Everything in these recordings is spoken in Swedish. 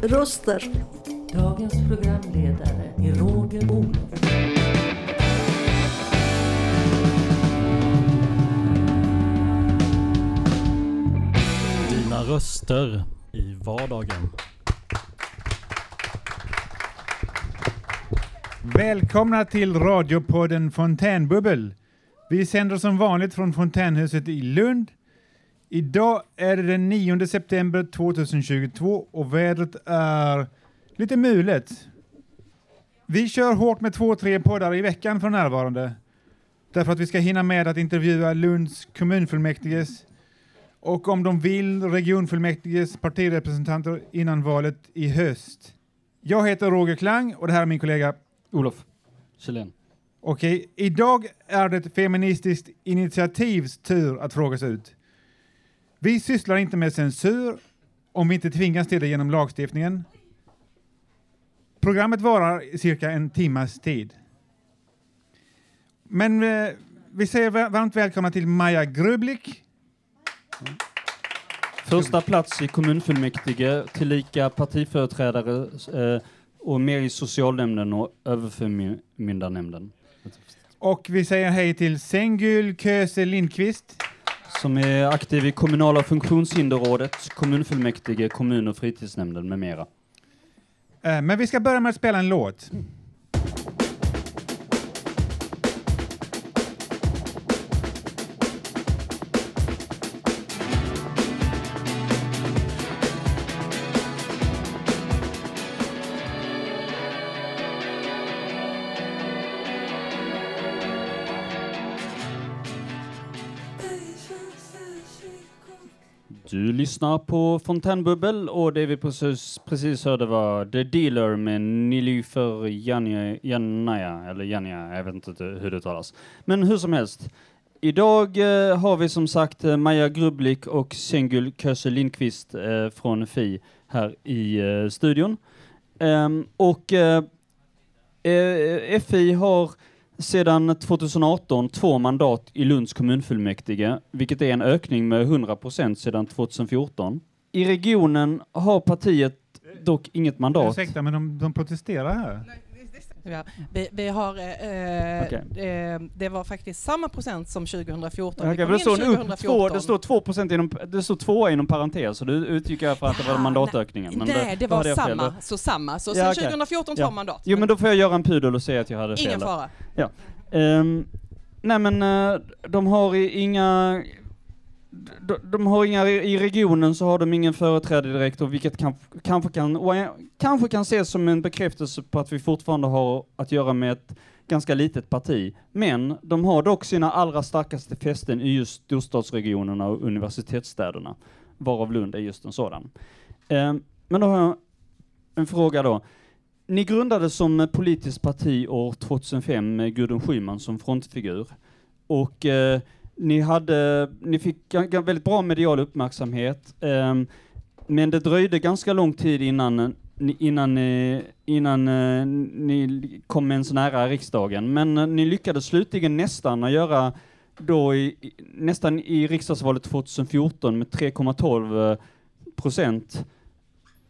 Röster. Dagens programledare är Roger Olof. Dina röster i vardagen. Välkomna till radiopodden Fontänbubbel. Vi sänder som vanligt från Fontänhuset i Lund. Idag är det den 9 september 2022 och vädret är lite mulet. Vi kör hårt med två, tre poddar i veckan för närvarande. Därför att vi ska hinna med att intervjua Lunds kommunfullmäktiges och om de vill regionfullmäktiges partirepresentanter innan valet i höst. Jag heter Roger Klang och det här är min kollega Olof Kjellén. Okej, idag är det Feministiskt initiativs tur att frågas ut. Vi sysslar inte med censur om vi inte tvingas till det genom lagstiftningen. Programmet varar cirka en timmas tid. Men eh, vi säger va- varmt välkomna till Maja Grublik, Första plats i kommunfullmäktige, tillika partiföreträdare eh, och mer i socialnämnden och överförmyndarnämnden. och vi säger hej till Sengül Köse Lindqvist som är aktiv i kommunala funktionshinderrådet, kommunfullmäktige, kommun och fritidsnämnden med mera. Eh, men vi ska börja med att spela en låt. Du lyssnar på Fontänbubbel och det vi precis, precis hörde var The Dealer med Nilüfer Janaya, eller Janja, jag vet inte hur det talas. Men hur som helst. Idag eh, har vi som sagt eh, Maja Grublik och Sengül Köse Lindqvist eh, från FI här i eh, studion. Ehm, och eh, eh FI har sedan 2018 två mandat i Lunds kommunfullmäktige, vilket är en ökning med 100 procent sedan 2014. I regionen har partiet dock inget mandat. Ursäkta, men de, de protesterar här. Ja, vi, vi har, eh, Okej. eh, det var faktiskt samma procent som 2014. Okej, Vi men kom det står, en upp, 2014. två, det står 2 procent inom, det står tvåa inom parentes, så du utgick jag för att det var Ja, mandatökningen. Men Nej, det då var fel. samma, så samma. Så Ja, sen okej. 2014 två Ja. mandat. Jo, men då får jag göra en pudel och säga att jag hade fel. Ingen fara. Ehm, nej men eh, de har inga de, de har inga, i regionen så har de ingen företrädare direkt och vilket kan, kanske, kan, och kanske kan ses som en bekräftelse på att vi fortfarande har att göra med ett ganska litet parti. Men de har dock sina allra starkaste fästen i just storstadsregionerna och universitetsstäderna, varav Lund är just en sådan. Eh, men då har jag en fråga då. Ni grundades som politiskt parti år 2005 med Gudrun Schyman som frontfigur. Och eh, ni, hade, ni fick väldigt bra medial uppmärksamhet. eh, men det dröjde ganska lång tid innan, innan, ni- innan, eh, ni kom ens nära riksdagen. Men eh, ni lyckades slutligen nästan att göra då i, nästan i riksdagsvalet 2014 med 3,12 eh, procent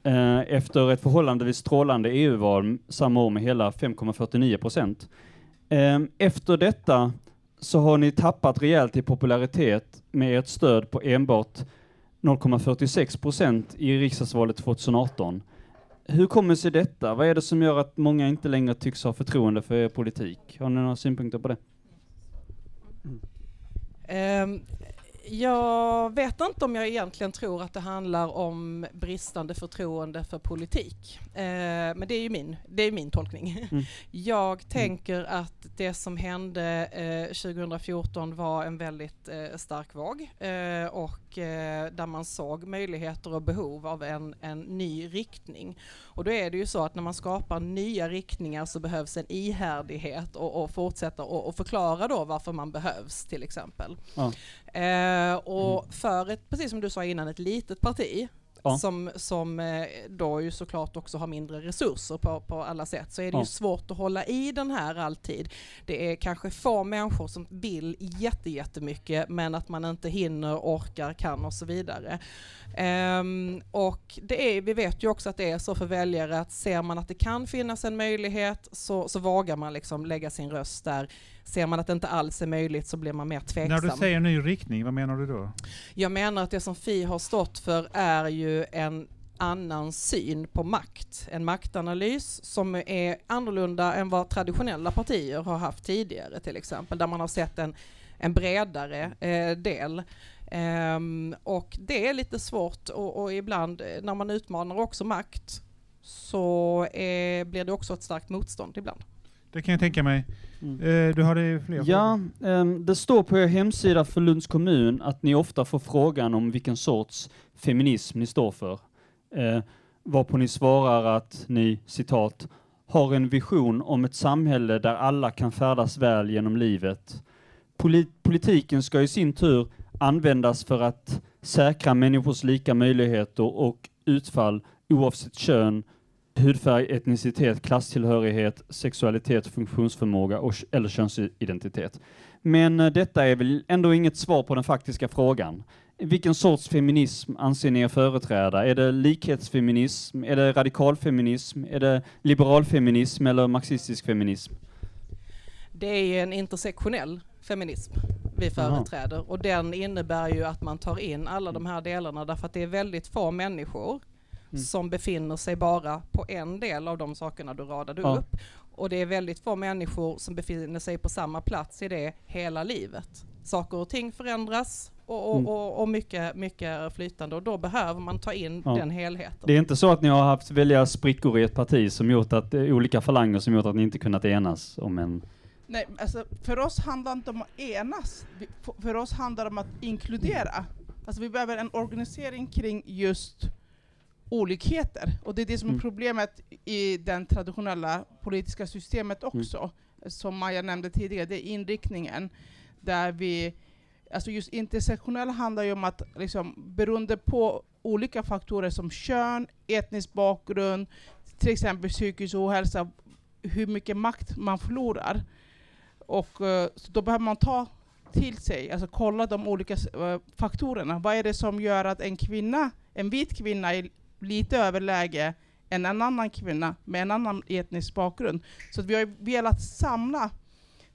eh, efter ett förhållandevis strålande EU-val samma år med hela 5,49 procent. Ehm, efter detta så har ni tappat rejält i popularitet med ert stöd på enbart 0,46 procent i riksdagsvalet 2018. Hur kommer sig detta? Vad är det som gör att många inte längre tycks ha förtroende för er politik? Har ni några synpunkter på det? Ehm, jag vet inte om jag egentligen tror att det handlar om bristande förtroende för politik. Eh, men det är ju min, det är min tolkning. Mm. Jag tänker att det som hände eh, 2014 var en väldigt eh, stark våg eh, och eh, där man såg möjligheter och behov av en, en ny riktning. Och då är det ju så att när man skapar nya riktningar så behövs en ihärdighet och, och fortsätta och, och förklara då varför man behövs till exempel. Ja. Eh, och för ett, precis som du sa innan, ett litet parti Ja. som, som eh, då ju såklart också har mindre resurser på, på alla sätt, så är det Ja. ju svårt att hålla i den här alltid. Det är kanske få människor som vill jätte, jättemycket, men att man inte hinner, orkar, kan och så vidare. Ehm, och det är, vi vet ju också att det är så för väljare att ser man att det kan finnas en möjlighet så, så vågar man liksom lägga sin röst där. Ser man att det inte alls är möjligt så blir man mer tveksam. När du säger ny riktning, vad menar du då? Jag menar att det som Fi har stått för är ju en annan syn på makt. En maktanalys som är annorlunda än vad traditionella partier har haft tidigare till exempel, där man har sett en, en bredare eh, del. Ehm, och det är lite svårt och, och ibland eh, när man utmanar också makt så eh, blir det också ett starkt motstånd ibland. Det kan jag tänka mig. Mm. Eh, du hade fler Ja, ehm, det står på er hemsida för Lunds kommun att ni ofta får frågan om vilken sorts feminism ni står för. Eh, varpå ni svarar att ni, citat, har en vision om ett samhälle där alla kan färdas väl genom livet. Poli- politiken ska i sin tur användas för att säkra människors lika möjligheter och utfall oavsett kön, hudfärg, etnicitet, klasstillhörighet, sexualitet, funktionsförmåga och, eller könsidentitet. Men eh, detta är väl ändå inget svar på den faktiska frågan. Vilken sorts feminism anser ni er företräda? Är det likhetsfeminism? Är det radikalfeminism? Är det liberalfeminism eller marxistisk feminism? Det är en intersektionell feminism vi företräder och den innebär ju att man tar in alla de här delarna därför att det är väldigt få människor Mm. som befinner sig bara på en del av de sakerna du radade Ja. upp. Och det är väldigt få människor som befinner sig på samma plats i det hela livet. Saker och ting förändras och, och, Mm. och, och mycket, mycket är flytande och då behöver man ta in Ja. den helheten. Det är inte så att ni har haft välja sprickor i ett parti som gjort att, eh, olika falanger som gjort att ni inte kunnat enas om en... Nej, alltså för oss handlar det inte om att enas. För oss handlar det om att inkludera. Alltså vi behöver en organisering kring just olikheter. Och det är det som är Mm. problemet i det traditionella politiska systemet också. Som Maja nämnde tidigare, det är inriktningen. Där vi, alltså just intersektionell handlar ju om att liksom, beroende på olika faktorer som kön, etnisk bakgrund, till exempel psykisk ohälsa, hur mycket makt man förlorar. Och eh, så då behöver man ta till sig, alltså kolla de olika eh, faktorerna. Vad är det som gör att en kvinna, en vit kvinna är lite överläge än en annan kvinna med en annan etnisk bakgrund? Så vi har velat samla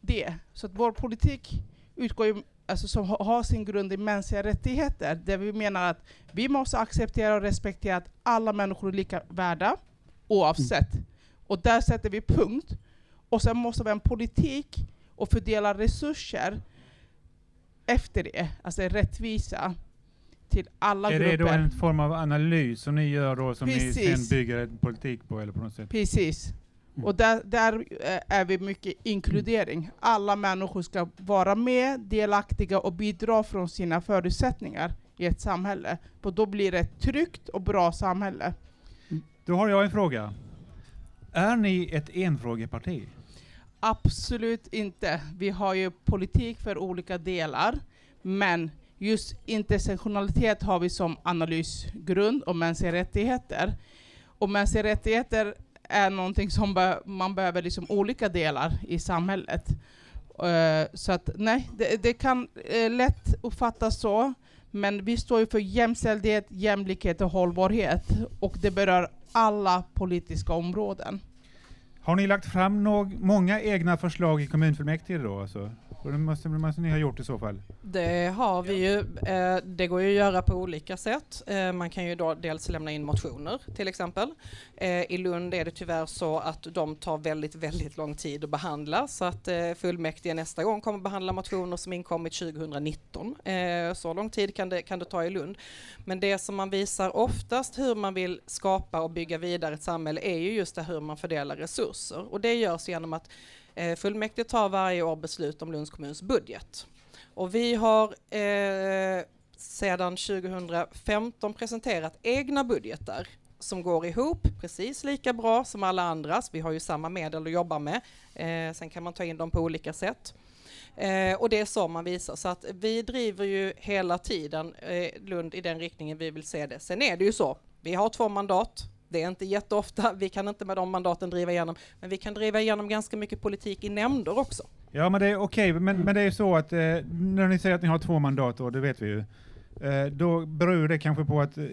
det. Så att vår politik utgår ju, alltså som ha- har sin grund i mänskliga rättigheter, där vi menar att vi måste acceptera och respektera att alla människor är lika värda, oavsett. Och där sätter vi punkt. Och sen måste vi ha en politik och fördela resurser efter det, alltså rättvisa till alla Är grupper. det då en form av analys som ni gör då som ni Precis. sen bygger en politik på eller på något sätt? Precis. Mm. Och där, där eh, är vi mycket inkludering. Alla människor ska vara med, delaktiga och bidra från sina förutsättningar i ett samhälle. Och då blir det ett tryggt och bra samhälle. Då har jag en fråga. Är ni ett enfrågeparti? Absolut inte. Vi har ju politik för olika delar, men just intersektionalitet har vi som analysgrund och mänskliga rättigheter. Och mänskliga rättigheter är någonting som be- man behöver liksom olika delar i samhället. Uh, så att nej, det, det kan uh, lätt uppfattas så, men vi står ju för jämställdhet, jämlikhet och hållbarhet och det berör alla politiska områden. Har ni lagt fram många egna förslag i kommunfullmäktige då? Alltså? Det måste, det måste ni ha gjort i så fall. Det har vi ju. Eh, det går ju att göra på olika sätt. Eh, man kan ju då dels lämna in motioner till exempel. Eh, I Lund är det tyvärr så att de tar väldigt, väldigt lång tid att behandla så att fullmäktige nästa gång kommer behandla motioner som inkommit 2019. Så lång tid kan det, kan det ta i Lund. Men det som man visar oftast hur man vill skapa och bygga vidare ett samhälle är ju just det hur man fördelar resurser och det görs genom att eh, fullmäktige tar varje år beslut om Lunds kommuns budget. Och vi har eh, sedan 2015 presenterat egna budgetar som går ihop precis lika bra som alla andras. Vi har ju samma medel att jobba med. Eh, sen kan man ta in dem på olika sätt. Eh, och det är så man visar. Så att vi driver ju hela tiden eh, Lund i den riktningen vi vill se det. Sen är det ju så, vi har två mandat. Det är inte jätteofta, vi kan inte med de mandaten driva igenom, men vi kan driva igenom ganska mycket politik i nämnder också. Ja, men det är okej, men, men det är så att eh, när ni säger att ni har två mandat, och det vet vi ju, eh, då beror det kanske på att eh,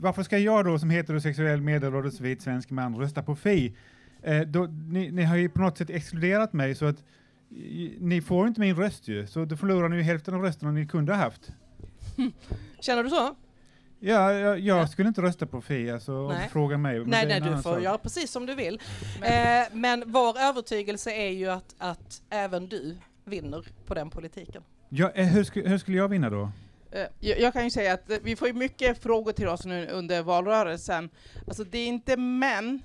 varför ska jag då som heterosexuell medelålders vit svensk man rösta på Fi? Eh, då, ni, ni har ju på något sätt exkluderat mig så att ni får inte min röst ju, så då förlorar ni ju hälften av rösterna ni kunde ha haft. Känner du så? Ja, jag, jag Ja. skulle inte rösta på Fi, alltså, Nej. och fråga mig. men nej, nej, du får sak. göra precis som du vill. Men, eh, men vår övertygelse är ju att, att även du vinner på den politiken. Ja, eh, hur, sku, hur skulle jag vinna då? Eh, Jag, kan ju säga att vi får ju mycket frågor till oss nu under valrörelsen. Alltså det är inte män,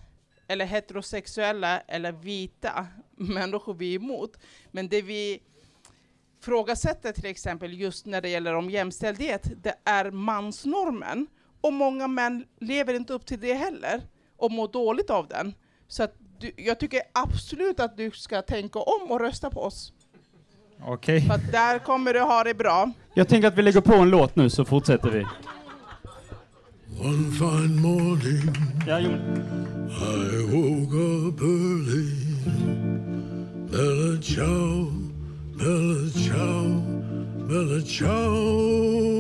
eller heterosexuella, eller vita människor vi är emot. Men det vi frågasätter till exempel just när det gäller om jämställdhet, det är mansnormen. Och många män lever inte upp till det heller, och mår dåligt av den. Så att du, jag tycker absolut att du ska tänka om och rösta på oss. Okej. För att där kommer du ha det bra. Jag tänker att vi lägger på en låt nu så fortsätter vi. One fine morning, Ja, jo. I woke up early. Bella ciao, bella ciao, bella ciao.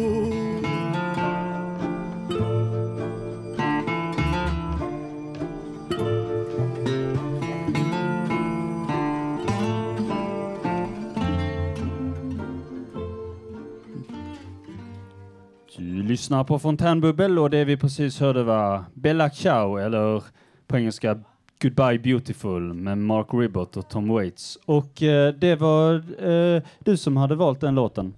Du lyssnar på Fontänbubbel och det vi precis hörde var Bella Ciao eller på engelska Goodbye Beautiful med Mark Ribot och Tom Waits. Och eh, det var eh, du som hade valt den låten.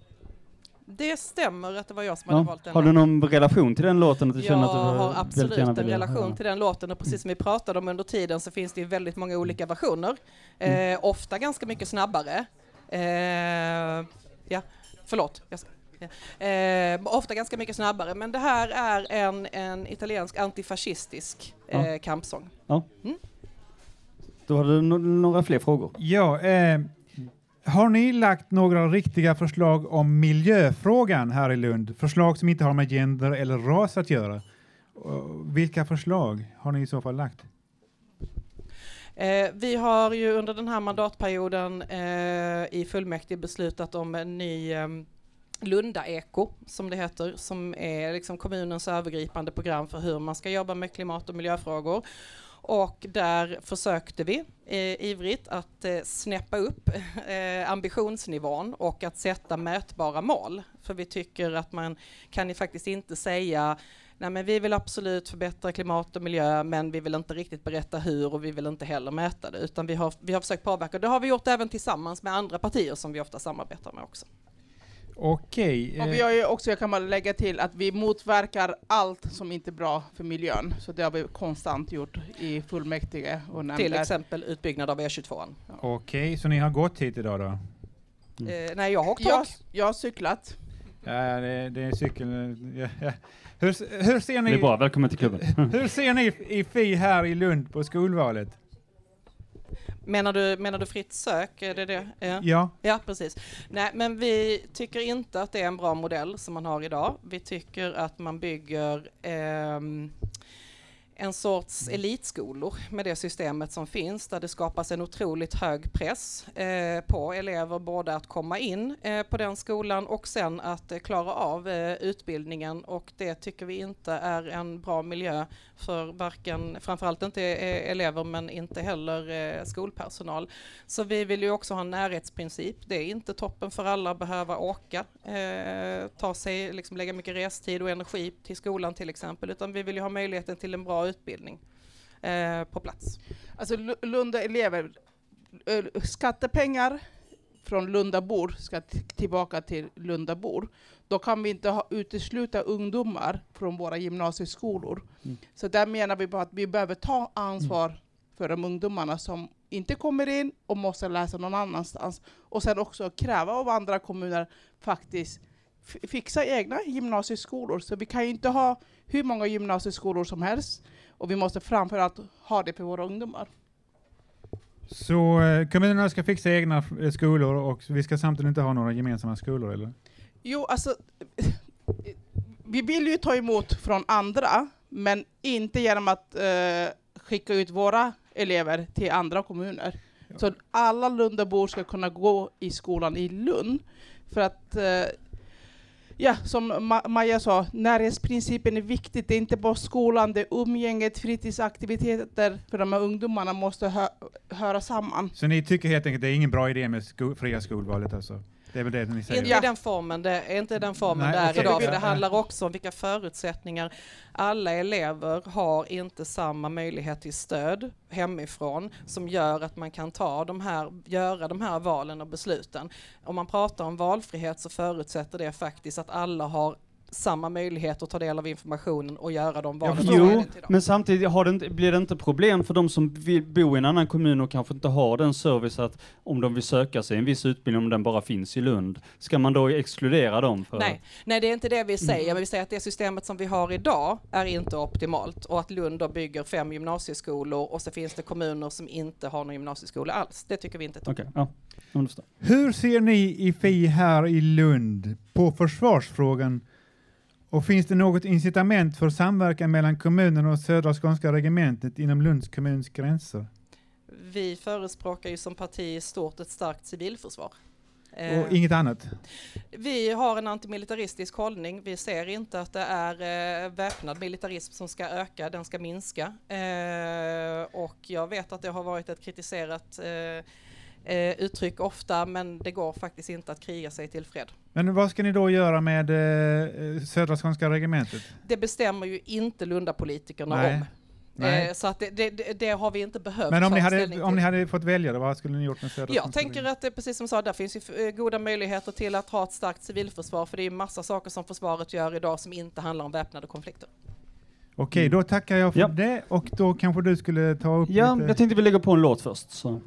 Det stämmer att det var jag som hade Ja. valt den. Har du någon relation till den låten? Att du Jag känner att du har absolut en relation höra? till den låten och precis som vi pratade om under tiden så finns det ju väldigt många olika versioner. Mm. Eh, ofta ganska mycket snabbare. Eh, ja, förlåt. Ja. eh, ofta ganska mycket snabbare, men det här är en, en italiensk antifascistisk eh, Ja. kampsång. Då har du no några fler frågor. Ja, eh, har ni lagt några riktiga förslag om miljöfrågan här i Lund? Förslag som inte har med gender eller ras att göra? Och vilka förslag har ni i så fall lagt? Eh, vi har ju under den här mandatperioden eh, i fullmäktige beslutat om en ny eh, Lunda-eko, som det heter, som är liksom kommunens övergripande program för hur man ska jobba med klimat och miljöfrågor. Och där försökte vi eh, ivrigt att eh, snäppa upp eh, ambitionsnivån och att sätta mätbara mål. För vi tycker att man kan ju faktiskt inte säga Nej, men vi vill absolut förbättra klimat och miljö, men vi vill inte riktigt berätta hur och vi vill inte heller mäta det, utan vi har, vi har försökt påverka. Det har vi gjort även tillsammans med andra partier som vi ofta samarbetar med också. Okej. Och vi eh, har ju också, jag kan bara lägga till, att vi motverkar allt som inte är bra för miljön. Så det har vi konstant gjort i fullmäktige och Till nämnder. exempel utbyggnad av E22. Okej, så ni har gått hit idag då? Eh, nej, jag har åkt Jag, jag har cyklat. Ja, det, det är cykeln. Ja, ja. Hur, hur ser Det ni? är bra, välkommen till klubben. Hur ser ni i Fi här i Lund på skolvalet? Menar du, menar du fritt sök? Är det det? Ja. Ja, Ja, precis. Nej, men vi tycker inte att det är en bra modell som man har idag. Vi tycker att man bygger ehm, en sorts elitskolor med det systemet som finns där det skapas en otroligt hög press eh, på elever både att komma in eh, på den skolan och sen att eh, klara av eh, utbildningen och det tycker vi inte är en bra miljö för varken, framförallt inte eh, elever men inte heller eh, skolpersonal. Så vi vill ju också ha en närhetsprincip. Det är inte toppen för alla att behöva åka, ta sig, liksom lägga mycket restid och energi till skolan till exempel, utan vi vill ju ha möjligheten till en bra utbildning eh, på plats. Alltså Lu- Lunda elever, ö, skattepengar från Lundabor ska tillbaka till Lundabor. Då kan vi inte ha, utesluta ungdomar från våra gymnasieskolor. Mm. Så där menar vi på att vi behöver ta ansvar för de ungdomarna som inte kommer in och måste läsa någon annanstans. Och sen också kräva av andra kommuner faktiskt fixa egna gymnasieskolor. Så vi kan ju inte ha hur många gymnasieskolor som helst. Och vi måste framförallt ha det för våra ungdomar. Så eh, kommunerna ska fixa egna eh, skolor och vi ska samtidigt inte ha några gemensamma skolor, eller? Jo, alltså, vi vill ju ta emot från andra, men inte genom att eh, skicka ut våra elever till andra kommuner. Ja. Så alla Lundabor ska kunna gå i skolan i Lund. För att, eh, ja, som Ma- Maja sa, närhetsprincipen är viktigt. Det är inte bara skolan, det är umgänget, fritidsaktiviteter för de här ungdomarna måste hö höra samman. Så ni tycker helt enkelt det är ingen bra idé med sko fria skolvalet alltså? Det är väl det ni säger? Inte i den formen, det inte i den formen Nej, det är okej. idag, för Ja, det ja. handlar också om vilka förutsättningar. Alla elever har inte samma möjlighet till stöd hemifrån som gör att man kan ta de här, göra de här valen och besluten. Om man pratar om valfrihet så förutsätter det faktiskt att alla har samma möjlighet att ta del av informationen och göra de valen. är Jo, men samtidigt har det inte, blir det inte problem för de som vill bo i en annan kommun och kanske inte har den service att om de vill söka sig en viss utbildning, om den bara finns i Lund, ska man då exkludera dem? För Nej, nej, det är inte det vi säger, Mm. men vi säger att det systemet som vi har idag är inte optimalt och att Lund då bygger fem gymnasieskolor och så finns det kommuner som inte har någon gymnasieskola alls. Det tycker vi inte är toppen. Okej, ja. Jag förstår. Hur ser ni i FI här i Lund på försvarsfrågan? Och finns det något incitament för samverkan mellan kommunen och Södra Skånska regementet inom Lunds kommuns gränser? Vi förespråkar ju som parti i stort ett starkt civilförsvar. Eh, Och inget annat? Vi har en antimilitaristisk hållning. Vi ser inte att det är eh, väpnad militarism som ska öka, den ska minska. Eh, och jag vet att det har varit ett kritiserat eh, uttryck ofta, men det går faktiskt inte att kriga sig till fred. Men vad ska ni då göra med eh, Södra Skånska regementet? Det bestämmer ju inte Lundapolitikerna Nej, om. nej. Eh, så att det, det, det, har vi inte behövt Men om ni, hade, om ni hade fått välja, då, vad skulle ni gjort med Södra Jag tänker att det, precis som sa, där finns ju eh, goda möjligheter till att ha ett starkt civilförsvar, för det är ju massa saker som försvaret gör idag som inte handlar om väpnade konflikter. Okej, då tackar jag för Ja. det och då kanske du skulle ta upp Ja, lite... jag tänkte vi lägger på en låt först. Så.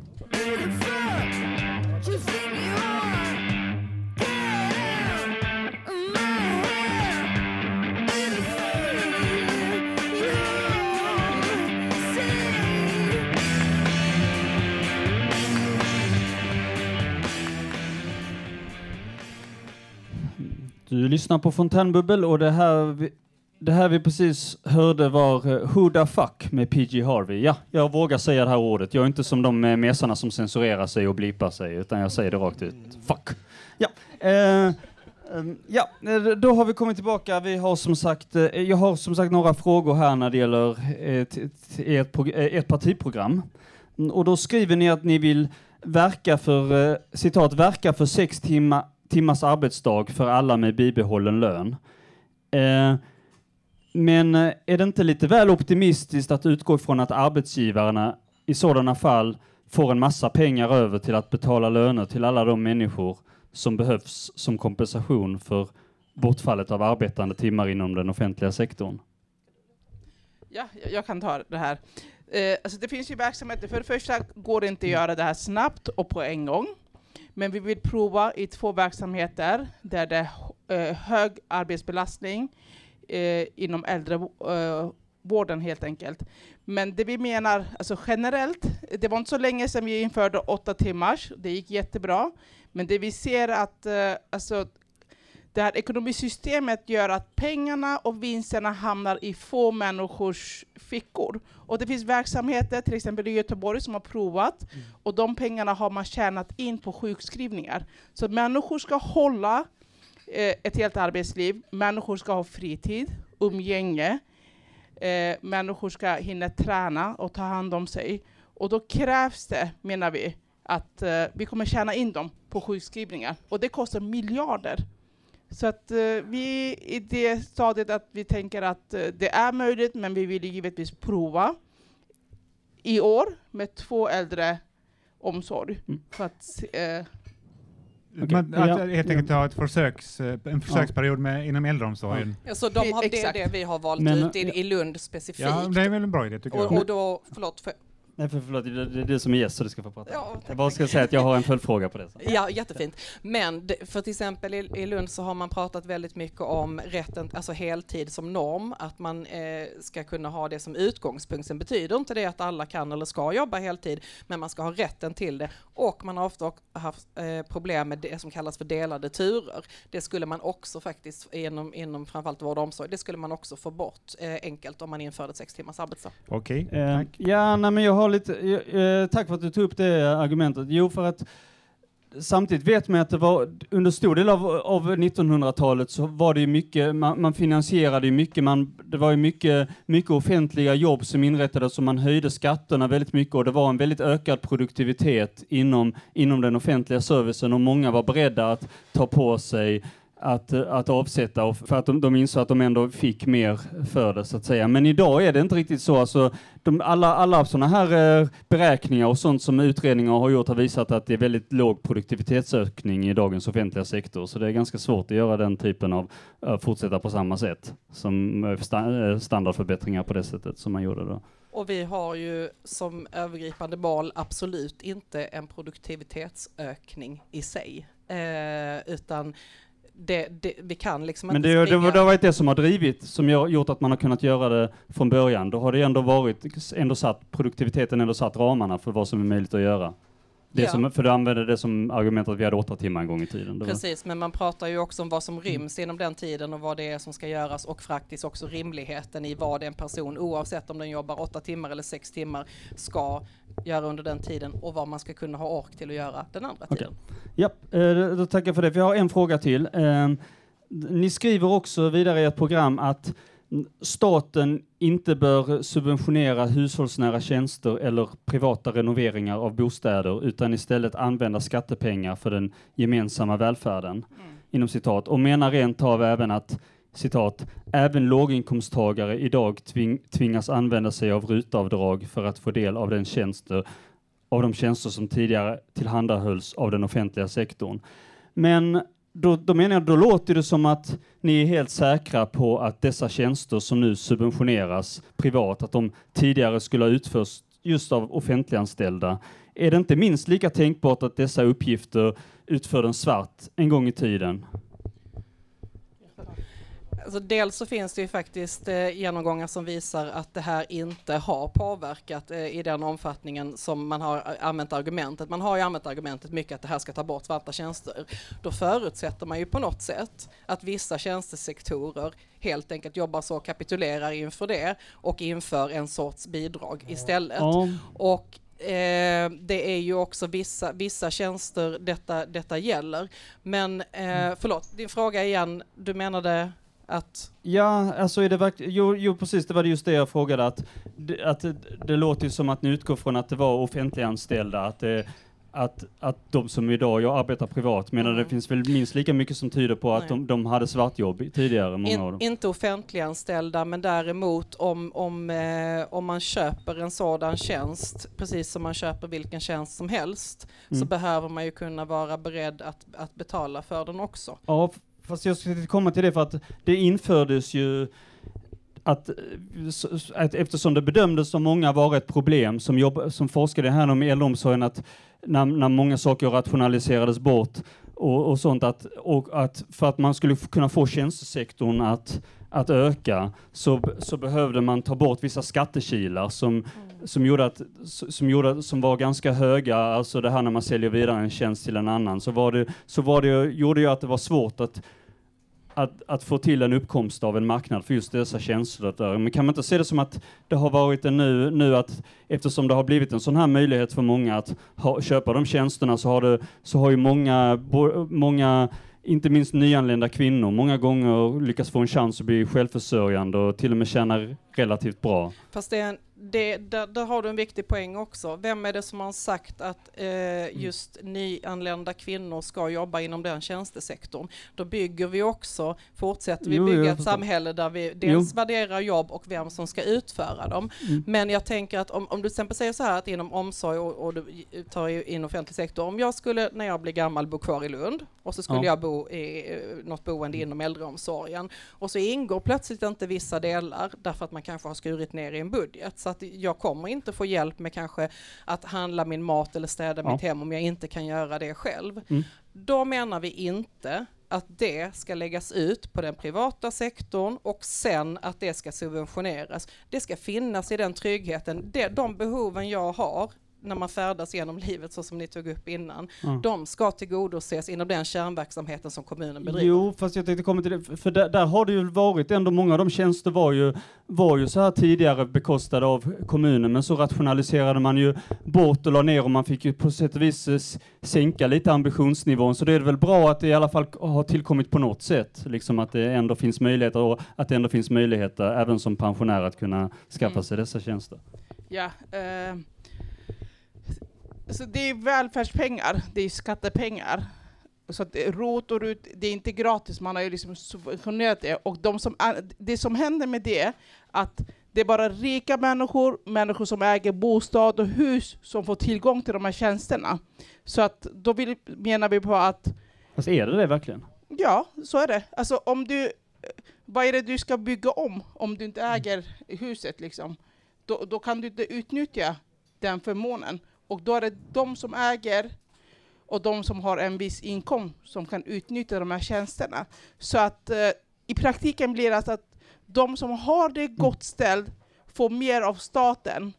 Du lyssnar på Fontänbubbel och det här, vi, det här vi precis hörde var eh, Who the fuck med PG Harvey. Ja, jag vågar säga det här ordet. Jag är inte som de eh, mesarna som censurerar sig och blipar sig, utan jag säger det rakt ut. Fuck. Ja. Eh, ehm, ja, eh, då har vi kommit tillbaka. Vi har som sagt, jag har som sagt några frågor här när det gäller eh, ert, ert partiprogram. Och då skriver ni att ni vill verka för, citat, verka för sex timmar timmars arbetsdag för alla med bibehållen lön. Eh, men eh, är det inte lite väl optimistiskt att utgå ifrån att arbetsgivarna i sådana fall får en massa pengar över till att betala löner till alla de människor som behövs som kompensation för bortfallet av arbetande timmar inom den offentliga sektorn? Ja, jag- jag kan ta det här. Eh, alltså det finns ju verksamheter, för det första går det inte att göra det här snabbt och på en gång. Men vi vill prova i två verksamheter där det är eh, hög arbetsbelastning eh, inom äldrevården eh, helt enkelt. Men det vi menar, alltså generellt, det var inte så länge sedan vi införde åtta timmars, det gick jättebra. Men det vi ser att eh, alltså, det här ekonomisystemet gör att pengarna och vinsterna hamnar i få människors fickor. Och det finns verksamheter, till exempel i Göteborg, som har provat, och de pengarna har man tjänat in på sjukskrivningar. Så människor ska hålla eh, ett helt arbetsliv, människor ska ha fritid, umgänge, eh, människor ska hinna träna och ta hand om sig. Och då krävs det, menar vi, att eh, vi kommer tjäna in dem på sjukskrivningar. Och det kostar miljarder. Så att eh, vi är i det stadiet att vi tänker att eh, det är möjligt, men vi vill givetvis prova i år med två äldre omsorg. Mm. För att, eh, Man, Okej, att ja. helt enkelt ha ett försöks, eh, en försöksperiod med, inom äldreomsorgen. Så de har, det är det vi har valt Men- ut i, i Lund specifikt. Ja, det är väl en bra idé tycker och, jag. och då, förlåt, för, Nej, för förlåt, det det är du som är gäst så du ska få prata. Ja, jag bara ska säga att jag har en följdfråga på det. Så. Ja, jättefint. Men för till exempel i, Lund så har man pratat väldigt mycket om rätten, alltså heltid som norm, att man eh, ska kunna ha det som utgångspunkt. Sen betyder inte det att alla kan eller ska jobba heltid, men man ska ha rätten till det. Och man har ofta haft eh, problem med det som kallas för delade turer. Det skulle man också faktiskt inom, inom framförallt vård och omsorg, det skulle man också få bort eh, enkelt om man införde sex timmars arbetsdag. Okej, tack. ja, nej, men jag har lite, eh, eh, tack för att du tog upp det argumentet. Jo, för att samtidigt vet man att det var under stor del av, av 1900-talet så var det ju mycket, man, man finansierade ju mycket, man, det var ju mycket, mycket offentliga jobb som inrättades och man höjde skatterna väldigt mycket och det var en väldigt ökad produktivitet inom, inom den offentliga servicen och många var beredda att ta på sig att, eh, att avsätta och för att de, de insåg att de ändå fick mer för det så att säga. Men idag är det inte riktigt så. Alltså, de, alla alla sådana här eh, beräkningar och sånt som utredningar har gjort har visat att det är väldigt låg produktivitetsökning i dagens offentliga sektor. Så det är ganska svårt att göra den typen av, eh, fortsätta på samma sätt som eh, eh, standardförbättringar på det sättet som man gjorde då. Och vi har ju som övergripande mål absolut inte en produktivitetsökning i sig, eh, utan det, det, vi kan liksom Men inte det, det, det har varit det som har drivit, som gör, gjort att man har kunnat göra det från början. Då har det ändå varit, ändå satt, produktiviteten ändå satt ramarna för vad som är möjligt att göra. Det Ja. som, för du använde det som argument att vi hade åtta timmar en gång i tiden. Precis, men man pratar ju också om vad som ryms inom den tiden och vad det är som ska göras och faktiskt också rimligheten i vad en person, oavsett om den jobbar åtta timmar eller sex timmar, ska göra under den tiden och vad man ska kunna ha ork till att göra den andra Okej. tiden. Ja, eh, då tackar jag för det. Jag har en fråga till. Eh, Ni skriver också vidare i ert program att mm, staten inte bör subventionera hushållsnära tjänster eller privata renoveringar av bostäder utan istället använda skattepengar för den gemensamma välfärden. Inom citat. Och menar rent av även att citat, även låginkomsttagare idag tving, tvingas använda sig av rutavdrag för att få del av den tjänster av de tjänster som tidigare tillhandahölls av den offentliga sektorn. Men då, då menar jag, då låter det som att ni är helt säkra på att dessa tjänster som nu subventioneras privat, att de tidigare skulle ha utförts just av offentliganställda. Är det inte minst lika tänkbart att dessa uppgifter utfördes svart en gång i tiden? Alltså dels så finns det ju faktiskt eh, genomgångar som visar att det här inte har påverkat eh, i den omfattningen som man har eh, använt argumentet. Man har ju använt argumentet mycket att det här ska ta bort svarta tjänster. Då förutsätter man ju på något sätt att vissa tjänstesektorer helt enkelt jobbar så kapitulerar inför det och inför en sorts bidrag istället. Ja, Och eh, det är ju också vissa, vissa tjänster detta, detta gäller. Men eh, förlåt, din fråga igen, du menade att Ja, alltså är det verkligen, jo, jo precis, det var just det jag frågade, att, det- att det, det låter ju som att ni utgår från att det var offentliganställda, att, det, att, att de som idag jag arbetar privat, det Mm. finns väl minst lika mycket som tyder på att de, de hade svartjobb tidigare, många av in, dem. inte offentliganställda, men däremot om, om, eh, om man köper en sådan tjänst, precis som man köper vilken tjänst som helst, så Mm. behöver man ju kunna vara beredd att, att betala för den också. Ja, fast jag skulle komma till det för att det infördes ju att, att eftersom det bedömdes som många vara ett problem som, jobb, som forskade här om i äldreomsorgen att när, när många saker rationaliserades bort och, och sånt att, och att för att man skulle kunna få tjänstesektorn att, att öka så, så behövde man ta bort vissa skattekilar som, mm som, gjorde att, som, gjorde, som var ganska höga, alltså det här när man säljer vidare en tjänst till en annan, så, var det, så var det, gjorde ju att det var svårt att att, att få till en uppkomst av en marknad för just dessa tjänster. Där. Men kan man inte se det som att det har varit en nu, nu att eftersom det har blivit en sån här möjlighet för många att ha, köpa de tjänsterna så har, det, så har ju många, bo, många, inte minst nyanlända kvinnor, många gånger lyckats få en chans att bli självförsörjande och till och med tjäna relativt bra. Fast det, är en- det, där, där har du en viktig poäng också. Vem är det som har sagt att eh, just nyanlända kvinnor ska jobba inom den tjänstesektorn? Då bygger vi också, fortsätter vi Jo, jo, bygga ett samhälle där vi dels värderar jobb och vem som ska utföra dem. Mm. Men jag tänker att om, om du till exempel säger så här att inom omsorg och, och du tar in offentlig sektor, om jag skulle när jag blir gammal bo kvar i Lund och så skulle Ja. jag bo i eh, något boende inom äldreomsorgen och så ingår plötsligt inte vissa delar därför att man kanske har skurit ner i en budget. Så att jag kommer inte få hjälp med kanske att handla min mat eller städa Ja. mitt hem om jag inte kan göra det själv. Mm. Då menar vi inte att det ska läggas ut på den privata sektorn och sen att det ska subventioneras. Det ska finnas i den tryggheten. Det, de behoven jag har när man färdas genom livet så som ni tog upp innan, Ja. de ska tillgodoses inom den kärnverksamheten som kommunen bedriver. Jo, fast jag tänkte komma till det, för där, där har det ju varit ändå, många av de tjänster var ju, var ju så här tidigare bekostade av kommunen, men så rationaliserade man ju bort och la ner och man fick ju på sätt och vis eh, sänka lite ambitionsnivån, så det är väl bra att det i alla fall har tillkommit på något sätt, liksom att det ändå finns möjligheter och att det ändå finns möjligheter även som pensionär att kunna skaffa Mm. sig dessa tjänster. Ja, eh, så det är välfärdspengar, det är skattepengar. Så att ROT och RUT, det är inte gratis, man har ju liksom subventionerat det. Och de som det som händer med det, att det är bara rika människor, människor som äger bostad och hus, som får tillgång till de här tjänsterna. Så att då vill, menar vi på att Fast är det det verkligen? Ja, så är det. Alltså om du, vad är det du ska bygga om om du inte äger huset liksom? Då, då kan du inte utnyttja den förmånen. Och då är det de som äger och de som har en viss inkomst som kan utnyttja de här tjänsterna. Så att eh, i praktiken blir det alltså att de som har det gott ställt får mer av staten.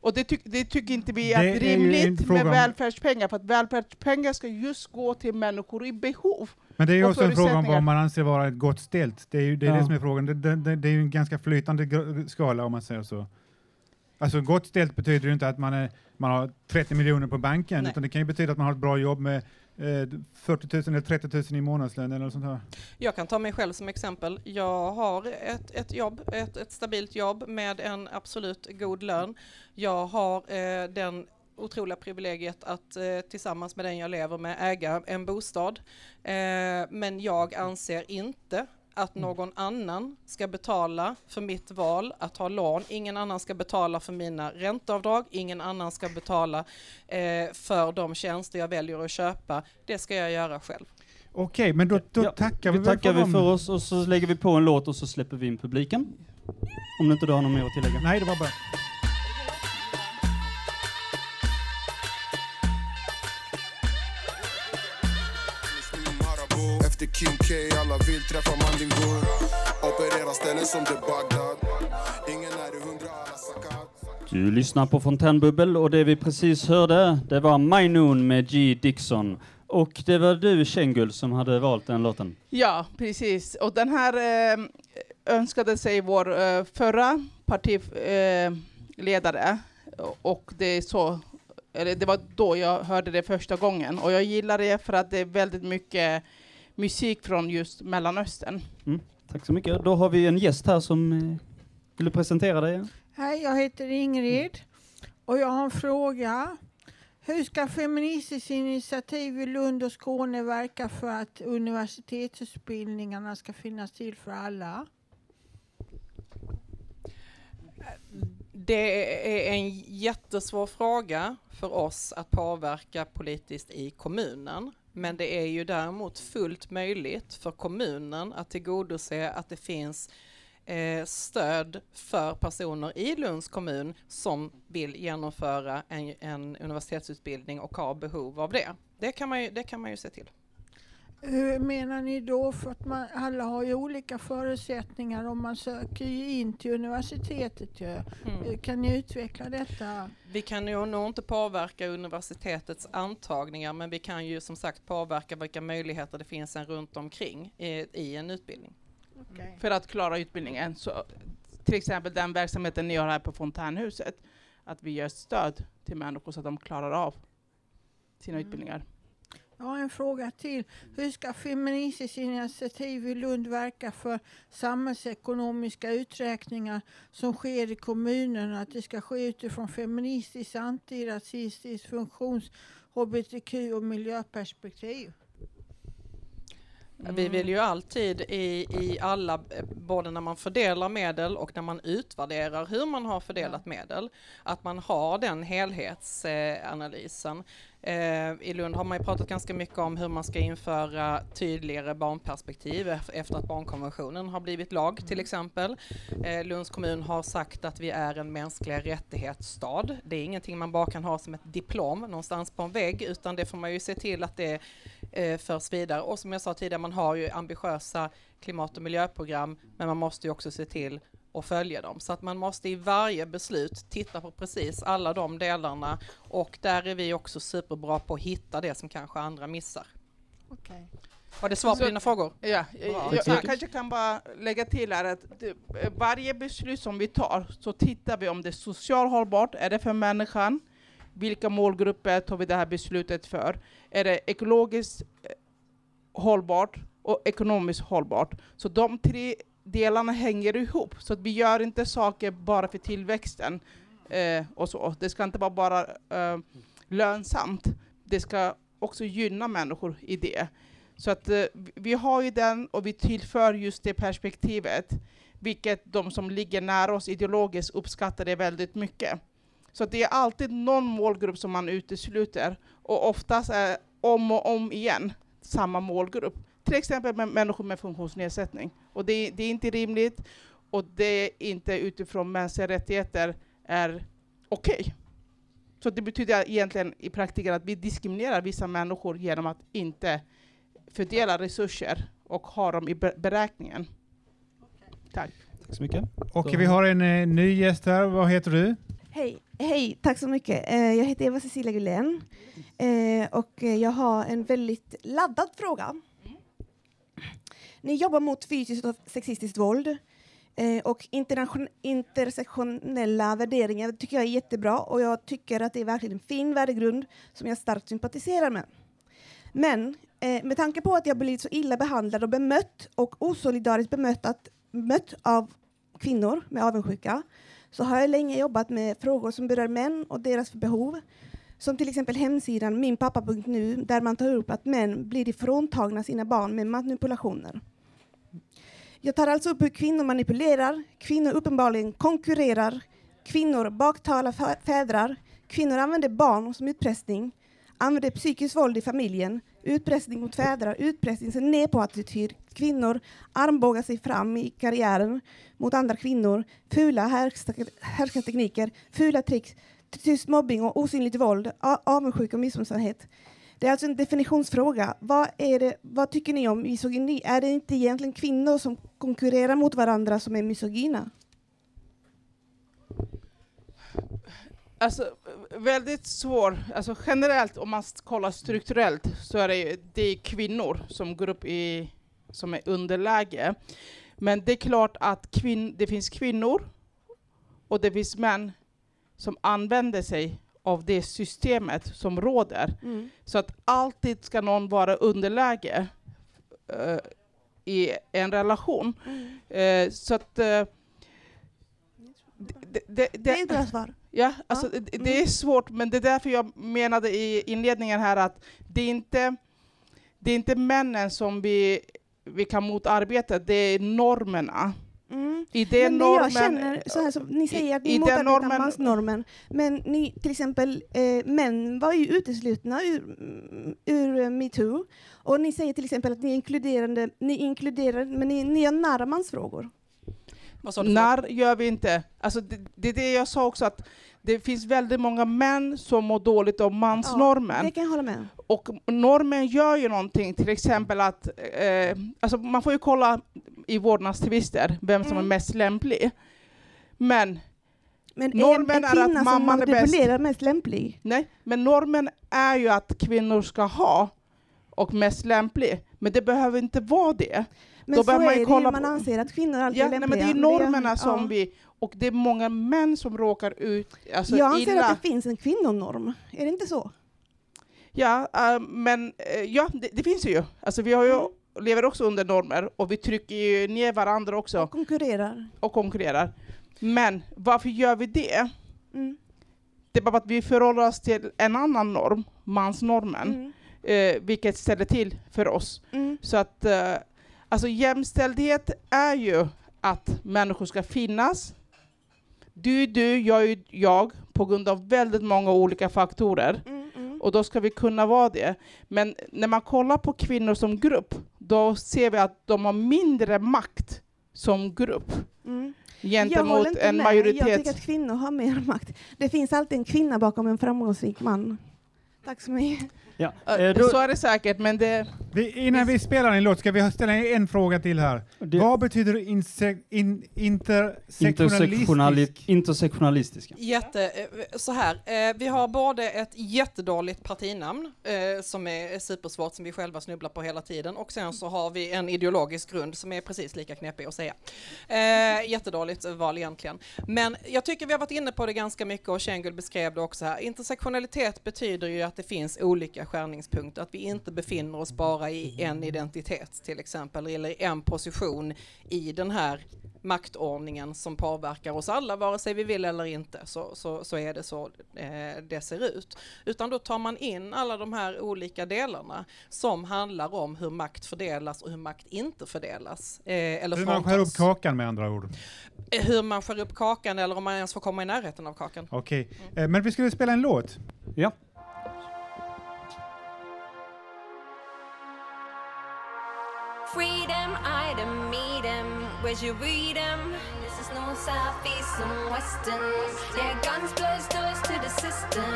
Och det, tyck, det tycker inte vi är, är rimligt med välfärdspengar, för att välfärdspengar ska just gå till människor i behov. Men det är ju också en fråga om vad man anser vara ett gott ställt. Det är ju det, är Ja. det som är frågan. Det, det, det, är ju en ganska flytande skala om man säger så. Alltså gott ställt betyder ju inte att man, är, man har 30 miljoner på banken, Nej. utan det kan ju betyda att man har ett bra jobb med eh, 40 000 eller 30 000 i månadslön eller något sånt här. Jag kan ta mig själv som exempel. Jag har ett, ett jobb, ett, ett stabilt jobb med en absolut god lön. Jag har eh, den otroliga privilegiet att eh, tillsammans med den jag lever med äga en bostad. Eh, men jag anser inte att någon annan ska betala för mitt val att ha lån. Ingen annan ska betala för mina ränteavdrag. Ingen annan ska betala eh, för de tjänster jag väljer att köpa. Det ska jag göra själv. Okej, men då, då Ja, tackar vi väl tackar vi dem. för oss och så lägger vi på en låt och så släpper vi in publiken. Om inte du har något mer att tillägga. Nej, det var bara... Efter Kim K, alla vill träffa Mandingo Operera ställen som det Bagdad Ingen är i hundra, alla sakat Du lyssnar på Fontänbubbel och det vi precis hörde, det var My Noon med G. Dixon. Och det var du, Kängul, som hade valt den låten. Ja, precis. Och den här eh, önskade sig vår eh, förra partiledare. Eh, ledare. och det är så, eller det var då jag hörde det första gången. Och jag gillar det för att det är väldigt mycket musik från just Mellanöstern. Tack så mycket. Då har vi en gäst här som eh, vill presentera dig. Hej, jag heter Ingrid och jag har en fråga. Hur ska Feministiskt initiativ i Lund och Skåne verka för att universitetsutbildningarna ska finnas till för alla? Det är en jättesvår fråga för oss att påverka politiskt i kommunen. Men det är ju däremot fullt möjligt för kommunen att tillgodose att det finns eh, stöd för personer i Lunds kommun som vill genomföra en, en universitetsutbildning och har behov av det. Det kan man ju, det kan man ju se till. Hur menar ni då? För att man, alla har ju olika förutsättningar och man söker ju in till universitetet. Ju. Mm. Kan ni utveckla detta? Vi kan ju nog inte påverka universitetets antagningar men vi kan ju som sagt påverka vilka möjligheter det finns runt omkring i, i en utbildning. Okej. för att klara utbildningen. Så, till exempel den verksamheten ni har här på Fontänhuset, att vi ger stöd till människor så att de klarar av sina Mm. utbildningar. Jag har en fråga till. Hur ska Feministiskt initiativ i Lund verka för samhällsekonomiska uträkningar som sker i kommunen? Att det ska ske utifrån feministiskt, antirasistiskt, funktions hbtq och miljöperspektiv? Vi vill ju alltid i, i alla, både när man fördelar medel och när man utvärderar hur man har fördelat medel, att man har den helhetsanalysen. Eh, I Lund har man ju pratat ganska mycket om hur man ska införa tydligare barnperspektiv ef- efter att barnkonventionen har blivit lag till exempel. Eh, Lunds kommun har sagt att vi är en mänskliga rättighetsstad. Det är ingenting man bara kan ha som ett diplom någonstans på en vägg utan det får man ju se till att det eh, förs vidare. Och som jag sa tidigare, man har ju ambitiösa klimat och miljöprogram men man måste ju också se till att följa dem. Så att man måste i varje beslut titta på precis alla de delarna och där är vi också superbra på att hitta det som kanske andra missar. Okej. Var det svar på Så- dina frågor? Ja, jag, Bra. jag, jag kanske kan bara lägga till här att det, varje beslut som vi tar så tittar vi om det är socialt hållbart, är det för människan? Vilka målgrupper tar vi det här beslutet för? Är det ekologiskt eh, hållbart och ekonomiskt hållbart? Så de tre delarna hänger ihop, så att vi gör inte saker bara för tillväxten eh, och så. Det ska inte vara bara eh, lönsamt, det ska också gynna människor i det. Så att eh, vi- har ju den och vi tillför just det perspektivet, vilket de som ligger nära oss ideologiskt uppskattar det väldigt mycket. Så att det är alltid någon målgrupp som man utesluter och oftast är om och om igen samma målgrupp. Till exempel med människor med funktionsnedsättning. Och det, det är inte rimligt och det är inte utifrån mänskliga rättigheter är okej. Så det betyder egentligen i praktiken att vi diskriminerar vissa människor genom att inte fördela resurser och ha dem i be- beräkningen. Tack. Tack så mycket. Och vi har en eh, ny gäst här. Vad heter du? Hej, hej, tack så mycket. Eh, jag heter Eva Cecilia Gullén eh, och jag har en väldigt laddad fråga. Ni jobbar mot fysiskt och sexistiskt våld eh, och intersektionella värderingar tycker jag är jättebra och jag tycker att det är verkligen en fin värdegrund som jag starkt sympatiserar med. Men eh, med tanke på att jag blivit så illa behandlad och bemött och osolidariskt bemött, av kvinnor med avundsjuka så har jag länge jobbat med frågor som berör män och deras behov. Som till exempel hemsidan minpappa.nu där man tar upp att män blir ifråntagna sina barn med manipulationer. Jag tar alltså upp hur kvinnor manipulerar, kvinnor uppenbarligen konkurrerar, kvinnor baktalar fädrar, kvinnor använder barn som utpressning, använder psykiskt våld i familjen, utpressning mot fädrar, utpressning sen ner på attityd, kvinnor armbågar sig fram i karriären mot andra kvinnor, fula härskartekniker, fula tricks, tyst mobbing och osynligt våld, avundsjuka och missunnsamhet. Det är alltså en definitionsfråga. Vad, är det, vad tycker ni om misogyni? Är det inte egentligen kvinnor som konkurrerar mot varandra som är misogyna? Alltså väldigt svår, alltså generellt om man kollar strukturellt så är det, det är kvinnor som går upp i, som är underläge. Men det är klart att kvin, det finns kvinnor och det finns män som använder sig av det systemet som råder. Mm. Så att alltid ska någon vara underläge eh, i en relation. Eh, så att eh, det, det, Det är ett bra svar. Ja, alltså Ja, det, mm. det är svårt, men det är därför jag menade i inledningen här att det är inte, det är inte männen som vi, vi kan motarbeta, det är normerna. Mm. I den men normen, jag känner, så här, som ni säger att i ni den motarbetar normen- mansnormen, men ni, till exempel eh, män var ju uteslutna ur, ur eh, metoo, och ni säger till exempel att ni är inkluderande, ni inkluderar, men ni, ni har nära mansfrågor. Vad sa du? för- när gör vi inte? Alltså det, det är det jag sa också, att det finns väldigt många män som mår dåligt av mansnormen. Det kan jag hålla med. Och normen gör ju någonting, till exempel att eh, alltså man får ju kolla i vårdnadstvister vem som Mm. är mest lämplig. Men, Men Normen är är att mamman är bäst. manipulerar mest lämplig? nej, men normen är ju att kvinnor ska ha och mest lämplig. Men det behöver inte vara det. Men Då så behöver man är ju det ju, kolla man på- anser att kvinnor alltid Ja, är nej, lämpliga. men det är normerna som ja. vi... Och det är många män som råkar ut alltså, Jag anser illa. att det finns en kvinnonorm, är det inte så? Ja, äh, men äh, ja, det, det finns ju. Alltså, vi har ju, Mm. lever också under normer och vi trycker ju ner varandra också Och konkurrerar. och konkurrerar. Men varför gör vi det? Mm. Det är bara att vi förhåller oss till en annan norm, mansnormen. Mm. eh, vilket ställer till för oss. Mm. Så att eh, alltså jämställdhet är ju att människor ska finnas. Du är du, jag är jag, på grund av väldigt många olika faktorer. Mm, mm. Och då ska vi kunna vara det. Men när man kollar på kvinnor som grupp, då ser vi att de har mindre makt som grupp Mm. Jag gentemot inte en med. majoritet. Jag tycker att kvinnor har mer makt. Det finns alltid en kvinna bakom en framgångsrik man. Tack så mycket. Ja. Eh, då, Så är det säkert, men det... Vi, innan vi spelar en låt ska vi ställa en fråga till här. det, Vad betyder inse, in, intersektionalistisk? intersektionali- intersektionalistiska. Jätte, eh, så här, vi har både ett jättedåligt partinamn som är supersvårt som vi själva snubblar på hela tiden och sen så har vi en ideologisk grund som är precis lika knepig att säga. Jättedåligt val egentligen. Men jag tycker vi har varit inne på det ganska mycket och Kjengul beskrev det också här. Intersektionalitet betyder ju att det finns olika skärningspunkter, att vi inte befinner oss bara i en identitet till exempel eller i en position i den här maktordningen som påverkar oss alla, vare sig vi vill eller inte, så, så, så är det så eh, det ser ut. Utan då tar man in alla de här olika delarna som handlar om hur makt fördelas och hur makt inte fördelas. Eh, eller Hur man skär upp kakan med andra ord. Eh, Hur man skär upp kakan eller om man ens får komma i närheten av kakan. Okej, eh, men vi skulle spela en låt. Ja. Freedom, item, meet 'em. Where's your read 'em? This is no southeast and western. Yeah, guns blows doors to the system.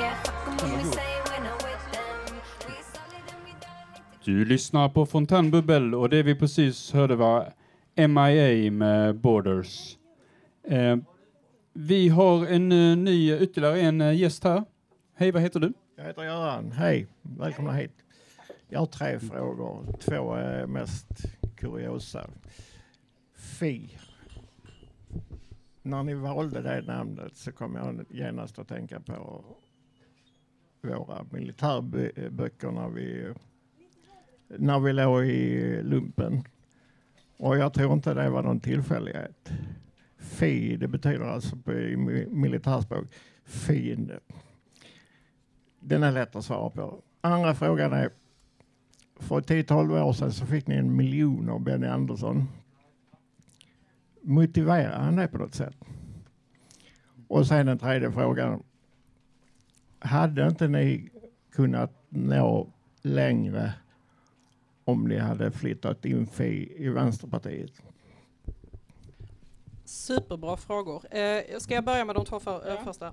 Yeah, fuck 'em when we say we're not with them. We solid and we don't need to Du lyssnar på Fontänbubbel och det vi precis hörde var MIA med Borders. Eh, vi har en eh, ny, ytterligare en eh, gäst här. Hej, vad heter du? Jag heter Göran. Hej, välkomna hit. Jag har tre frågor. Två är mest kuriosa. Fi. När ni valde det namnet så kom jag genast att tänka på våra militärböcker när vi, när vi låg i lumpen. Och jag tror inte det var någon tillfällighet. Fi, det betyder alltså på i militärspråk fiende. Den är lätt att svara på. Andra frågan är, för 10-12 år sedan så fick ni en miljon av Benny Andersson. Motiverar han det på något sätt? Och sen den tredje frågan. Hade inte ni kunnat nå längre om ni hade flyttat in Fi i Vänsterpartiet? Superbra frågor. Eh, ska jag börja med de två för, eh, första?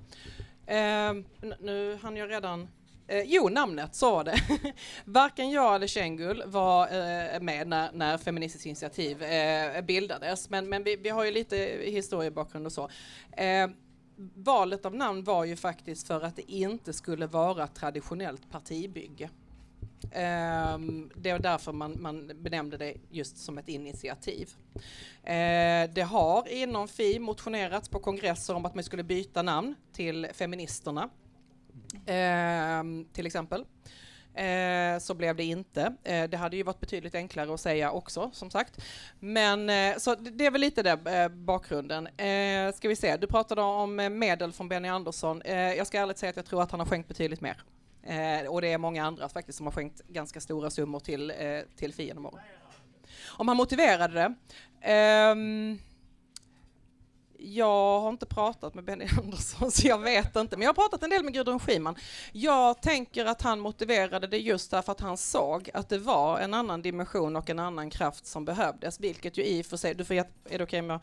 Eh, nu hann jag redan Eh, jo, namnet, så var det. Varken jag eller Kängul var eh, med när, när Feministiskt initiativ eh, bildades, men, men vi, vi har ju lite historiebakgrund och så. Eh, valet av namn var ju faktiskt för att det inte skulle vara traditionellt partibygge. Um, det var därför man, man benämnde det just som ett initiativ. Uh, det har inom Fi motionerats på kongresser om att man skulle byta namn till Feministerna, eh, till exempel. Eh, så blev det inte. Eh, det hade ju varit betydligt enklare att säga också, som sagt. Men eh, så det, det är väl lite det eh, bakgrunden. Eh, ska vi se, du pratade om eh, medel från Benny Andersson. Eh, jag ska ärligt säga att jag tror att han har skänkt betydligt mer. Eh, och det är många andra faktiskt som har skänkt ganska stora summor till, eh, till Fi. Om han motiverade det? Ehm, jag har inte pratat med Benny Andersson så jag vet inte, men jag har pratat en del med Gudrun Schyman. Jag tänker att han motiverade det just därför att han såg att det var en annan dimension och en annan kraft som behövdes, vilket ju i och för sig, du får, är det okej med,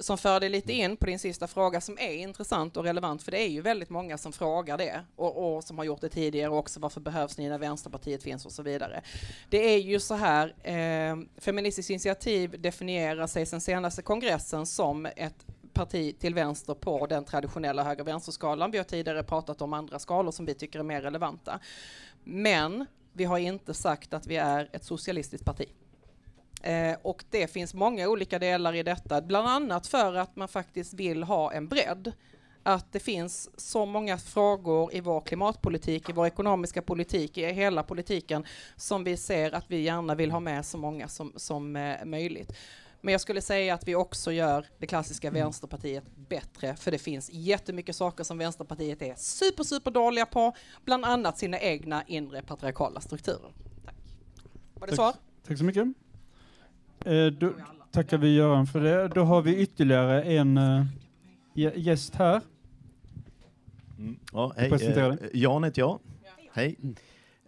som för dig lite in på din sista fråga som är intressant och relevant, för det är ju väldigt många som frågar det och, och som har gjort det tidigare också, varför behövs ni när Vänsterpartiet finns och så vidare. Det är ju så här, eh, Feministiskt initiativ definierar sig sen senaste kongressen som ett parti till vänster på den traditionella höger-vänster-skalan. Vi har tidigare pratat om andra skalor som vi tycker är mer relevanta. Men vi har inte sagt att vi är ett socialistiskt parti. Eh, och det finns många olika delar i detta, bland annat för att man faktiskt vill ha en bredd. Att det finns så många frågor i vår klimatpolitik, i vår ekonomiska politik, i hela politiken som vi ser att vi gärna vill ha med så många som, som eh, möjligt. Men jag skulle säga att vi också gör det klassiska Vänsterpartiet bättre, för det finns jättemycket saker som Vänsterpartiet är super, super dåliga på, bland annat sina egna inre patriarkala strukturer. Tack. Var det svar? Tack, tack så mycket. Eh, då tackar vi Göran för det. Då har vi ytterligare en eh, gä- gäst här. Mm. Ja, hej. Presentera Eh, Jan heter jag. Hej.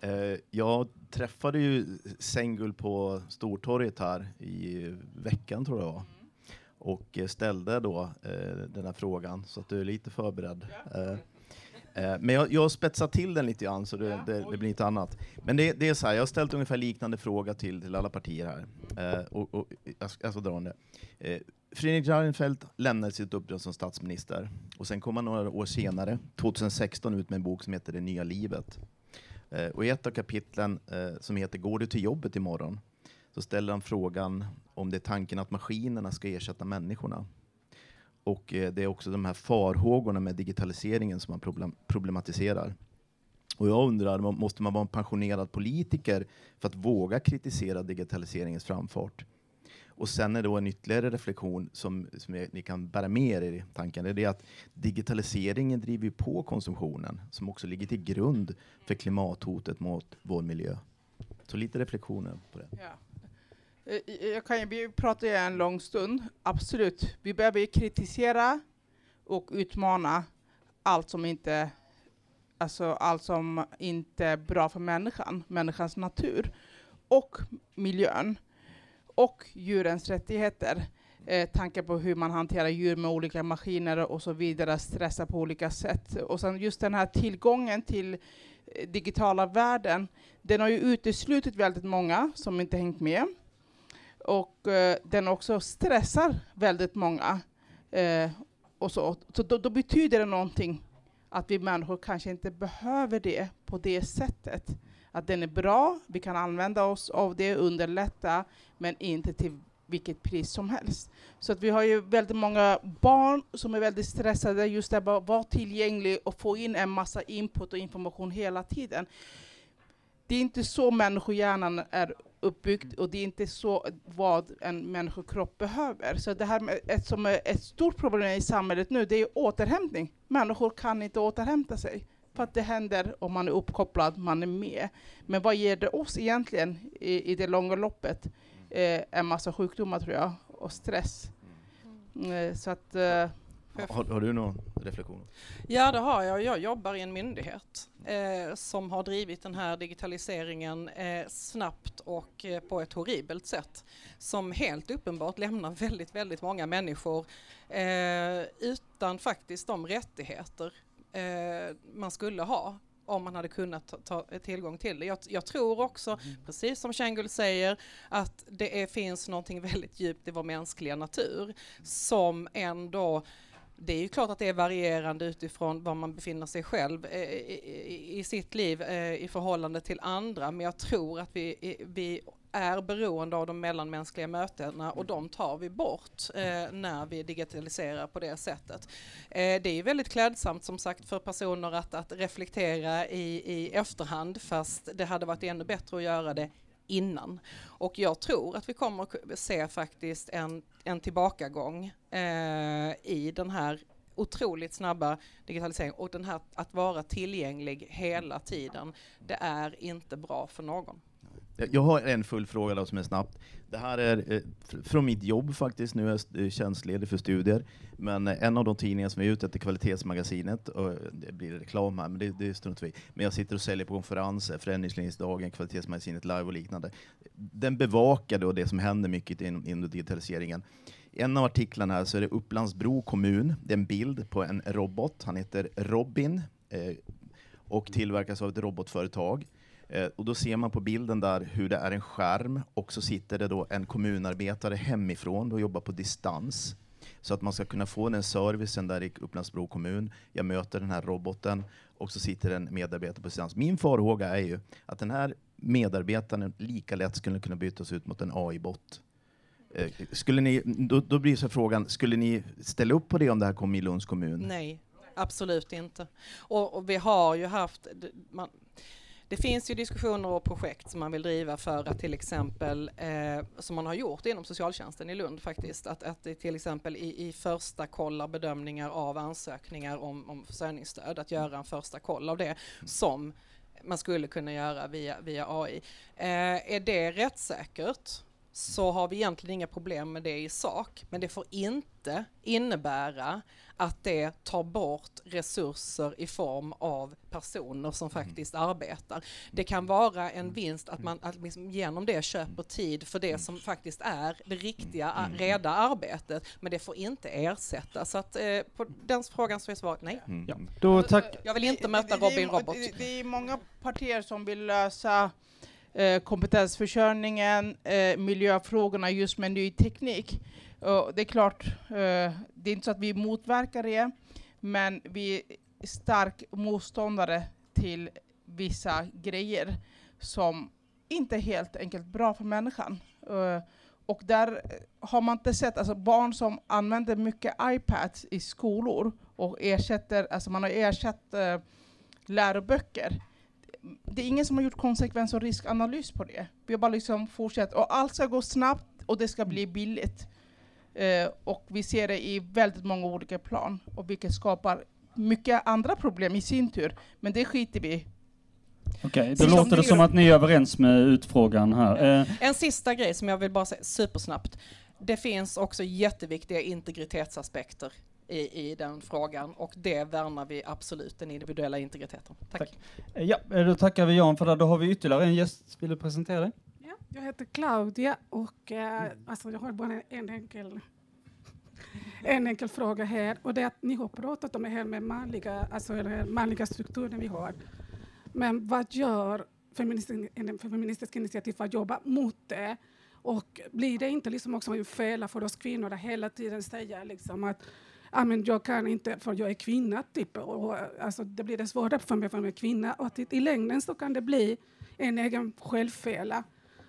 Eh, jag träffade ju Sengul på Stortorget här i veckan tror jag var. Och eh, ställde då eh, den här frågan så att du är lite förberedd. Eh, eh, men jag, jag spetsar till den lite grann så det, det, det blir lite annat. Men det, det är så här, jag har ställt ungefär liknande fråga till, till alla partier här. Eh, och, och, jag, ska, jag ska dra den. Eh, Fredrik Reinfeldt lämnade sitt uppdrag som statsminister och sen kom han några år senare, 2016, ut med en bok som heter Det nya livet. Eh, och i ett av kapitlen eh, som heter Går du till jobbet imorgon? så ställer han frågan om det är tanken att maskinerna ska ersätta människorna. Och eh, det är också de här farhågorna med digitaliseringen som man problematiserar. Och jag undrar, måste man vara en pensionerad politiker för att våga kritisera digitaliseringens framfart? Och sen är då en ytterligare reflektion som, som ni kan bära med er i tanken, det är att digitaliseringen driver på konsumtionen som också ligger till grund för klimathotet mot vår miljö. Så lite reflektioner på det. Ja. Eh, jag kan ju, vi pratar ju en lång stund, absolut. Vi behöver ju kritisera och utmana allt som inte, alltså allt som inte är bra för människan, människans natur och miljön och djurens rättigheter. Eh, tankar på hur man hanterar djur med olika maskiner och så vidare, stressar på olika sätt. Och sen just den här tillgången till eh, digitala världen, den har ju uteslutit väldigt många som inte hängt med. Och eh, den också stressar väldigt många. Eh, och så så då, då betyder det någonting att vi människor kanske inte behöver det på det sättet. Att den är bra, vi kan använda oss av det, underlätta, men inte till vilket pris som helst. Så att vi har ju väldigt många barn som är väldigt stressade just där att vara tillgänglig och få in en massa input och information hela tiden. Det är inte så människohjärnan är uppbyggd och det är inte så vad en människokropp behöver. Så det här med ett, som är ett stort problem i samhället nu, det är återhämtning. Människor kan inte återhämta sig. För att det händer om man är uppkopplad, man är med. Men vad ger det oss egentligen i, i det långa loppet? Eh, en massa sjukdomar tror jag, och stress. Eh, så att... Eh, Har, har du någon reflektion? Ja, det har jag. Jag jobbar i en myndighet eh, som har drivit den här digitaliseringen eh, snabbt och eh, på ett horribelt sätt som helt uppenbart lämnar väldigt, väldigt många människor eh, utan faktiskt de rättigheter eh, man skulle ha om man hade kunnat ta, ta tillgång till det. Jag, jag tror också, precis som Kjengul säger, att det är, finns någonting väldigt djupt i vår mänskliga natur som ändå det är ju klart att det är varierande utifrån var man befinner sig själv eh, i, i, i sitt liv eh, i förhållande till andra, men jag tror att vi, i- vi är beroende av de mellanmänskliga mötena och de tar vi bort eh, när vi digitaliserar på det sättet. Eh, det är väldigt klädsamt som sagt för personer att, att reflektera i, i efterhand fast det hade varit ännu bättre att göra det innan. Och jag tror att vi kommer att se faktiskt en, en tillbakagång eh, i den här otroligt snabba digitaliseringen och den här att vara tillgänglig hela tiden. Det är inte bra för någon. Eh, jag- har en full fråga då som är snabbt. Det här är eh, från mitt jobb faktiskt, nu är jag eh, tjänstledig för studier. Men eh, en av de tidningar som är ute heter Kvalitetsmagasinet, och eh, det blir reklam här, men det, det struntar vi i. Men jag sitter och säljer på konferenser, Förändringsledningsdagen, Kvalitetsmagasinet live och liknande. Den bevakar då det som händer mycket inom, inom digitaliseringen. I en av artiklarna här så är det Upplandsbro kommun, det är en bild på en robot, han heter Robin eh, och tillverkas av ett robotföretag. Eh, och då ser man på bilden där hur det är en skärm och så sitter det då en kommunarbetare hemifrån och jobbar på distans. Så att man ska kunna få den servicen där i Upplandsbro kommun. Jag möter den här roboten och så sitter en medarbetare på distans. Min farhåga är ju att den här medarbetaren lika lätt skulle kunna bytas ut mot en AI-bot. Eh, skulle ni, då, då blir så frågan, skulle ni ställa upp på det om det här kom i Lunds kommun? Nej, absolut inte. Och, och vi har ju haft, man, det finns ju diskussioner och projekt som man vill driva för att till exempel, eh, som man har gjort inom socialtjänsten i Lund faktiskt, att, att till exempel i, i första kollar bedömningar av ansökningar om, om försörjningsstöd, att göra en första koll av det som man skulle kunna göra via, via AI. Eh, är det rättssäkert? Så har vi egentligen inga problem med det i sak, men det får inte innebära att det tar bort resurser i form av personer som faktiskt arbetar. Det kan vara en vinst att man att liksom genom det köper tid för det som faktiskt är det riktiga, reda arbetet, men det får inte ersätta. Så att eh, på den frågan så är svaret nej. Ja. Då tack. Jag vill inte möta Det- det Robin Robot. Det, det är många partier som vill lösa eh, kompetensförsörjningen, eh, miljöfrågorna just med ny teknik. Och det är klart, eh, det är inte så att vi motverkar det, men vi är stark motståndare till vissa grejer som inte är helt enkelt bra för människan. Eh, och där har man inte sett, alltså barn som använder mycket iPads i skolor och ersätter, alltså man har ersatt eh, läroböcker. Det är ingen som har gjort konsekvens och riskanalys på det. Vi har bara liksom fortsatt, och allt ska gå snabbt och det ska bli billigt. Eh, och vi ser det i väldigt många olika plan, och vilket skapar mycket andra problem i sin tur. Men det skiter vi i. Okej, då Som låter det som att ni är överens med utfrågaren här. Eh, En sista grej som jag vill bara säga supersnabbt. Det finns också jätteviktiga integritetsaspekter i, i den frågan och det värnar vi absolut, den individuella integriteten. Tack. eh, ja, eh, då tackar vi Jan för det. Då har vi ytterligare en gäst. Vill du presentera dig? Ja, jag heter Claudia och eh, alltså jag har bara en enkel, en enkel fråga här. Och det är att ni har pratat om det här med manliga, alltså den manliga strukturen vi har. Men vad gör feministiska, initiativ för att jobba mot det? Och blir det inte liksom också en fälla för oss kvinnor att hela tiden säga liksom att ah, men jag kan inte för jag är kvinna, typ. och, alltså, det blir det svårare för mig för jag är kvinna. Och att i, längden så kan det bli en egen självfälla.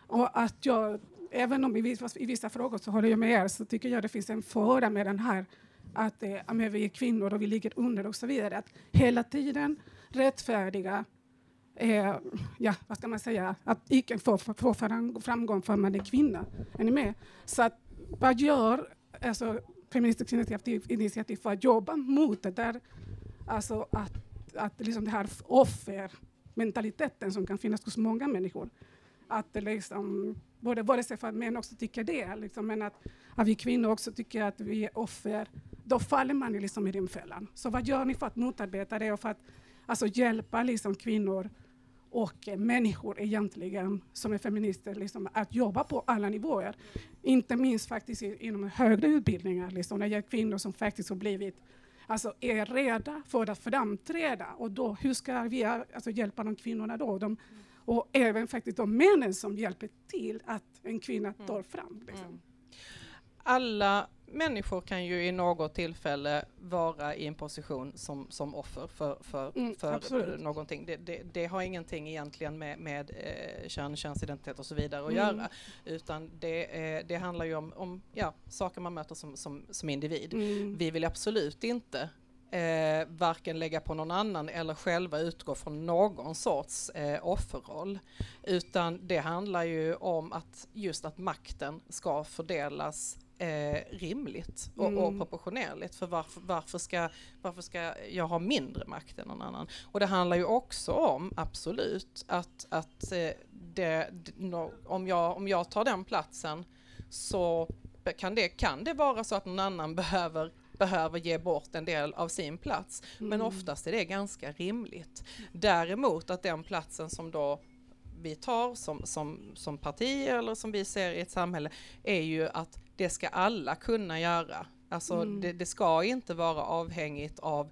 Och att jag, även om i vissa, i vissa frågor så håller jag med er, så tycker jag det finns en fara med den här att eh, men vi är kvinnor och vi ligger under och så vidare. Att hela tiden rättfärdiga eh, ja, vad ska man säga, att icke få, få framgång för man är kvinna. Är ni med? Så att, vad gör alltså, Feministiskt initiativ, initiativ för att jobba mot det där? Alltså att, att liksom det här offermentaliteten som kan finnas hos många människor. Att det liksom, både, både sig för att män också tycker det, liksom, men att, att vi kvinnor också tycker att vi är offer, då faller man liksom i den fällan. Så vad gör ni för att motarbeta det och för att alltså, hjälpa liksom, kvinnor och eh, människor egentligen som är feminister liksom, att jobba på alla nivåer. Inte minst faktiskt inom högre utbildningar, liksom, när det är kvinnor som faktiskt har blivit alltså är rädda för att framträda. Och då, hur ska vi alltså, hjälpa de kvinnorna då? De, och även faktiskt de männen som hjälper till att en kvinna tar fram. Liksom. Alla människor kan ju i något tillfälle vara i en position som, som offer för, för, Mm, för absolut. någonting. Det, det, det har ingenting egentligen med, med eh, kön, könsidentitet och så vidare att Mm. göra. Utan det, eh, det handlar ju om, om ja, saker man möter som, som, som individ. Mm. Vi vill absolut inte eh, varken lägga på någon annan eller själva utgå från någon sorts eh, offerroll. Utan det handlar ju om att just att makten ska fördelas eh, rimligt och, och Mm. proportionerligt. För varför, varför, ska, varför ska jag ha mindre makt än någon annan? Och det handlar ju också om, absolut, att, att eh, det, nå- om, jag, om jag tar den platsen så kan det, kan det vara så att någon annan behöver behöver ge bort en del av sin plats. Men Mm. oftast är det ganska rimligt. Däremot att den platsen som då vi tar som, som, som parti eller som vi ser i ett samhälle är ju att det ska alla kunna göra. Alltså Mm. det, det ska inte vara avhängigt av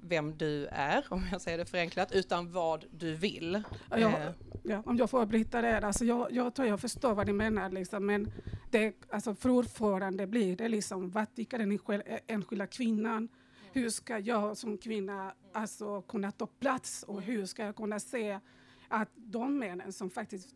vem du är, om jag säger det förenklat, utan vad du vill. Ja, jag, Eh, ja, om jag får bryta det, alltså jag, jag tror jag förstår vad ni menar, liksom, men det, alltså, för ordförande blir det liksom, vad tycker den enskil- enskilda kvinnan? Hur ska jag som kvinna alltså, kunna ta plats och hur ska jag kunna se att de männen som faktiskt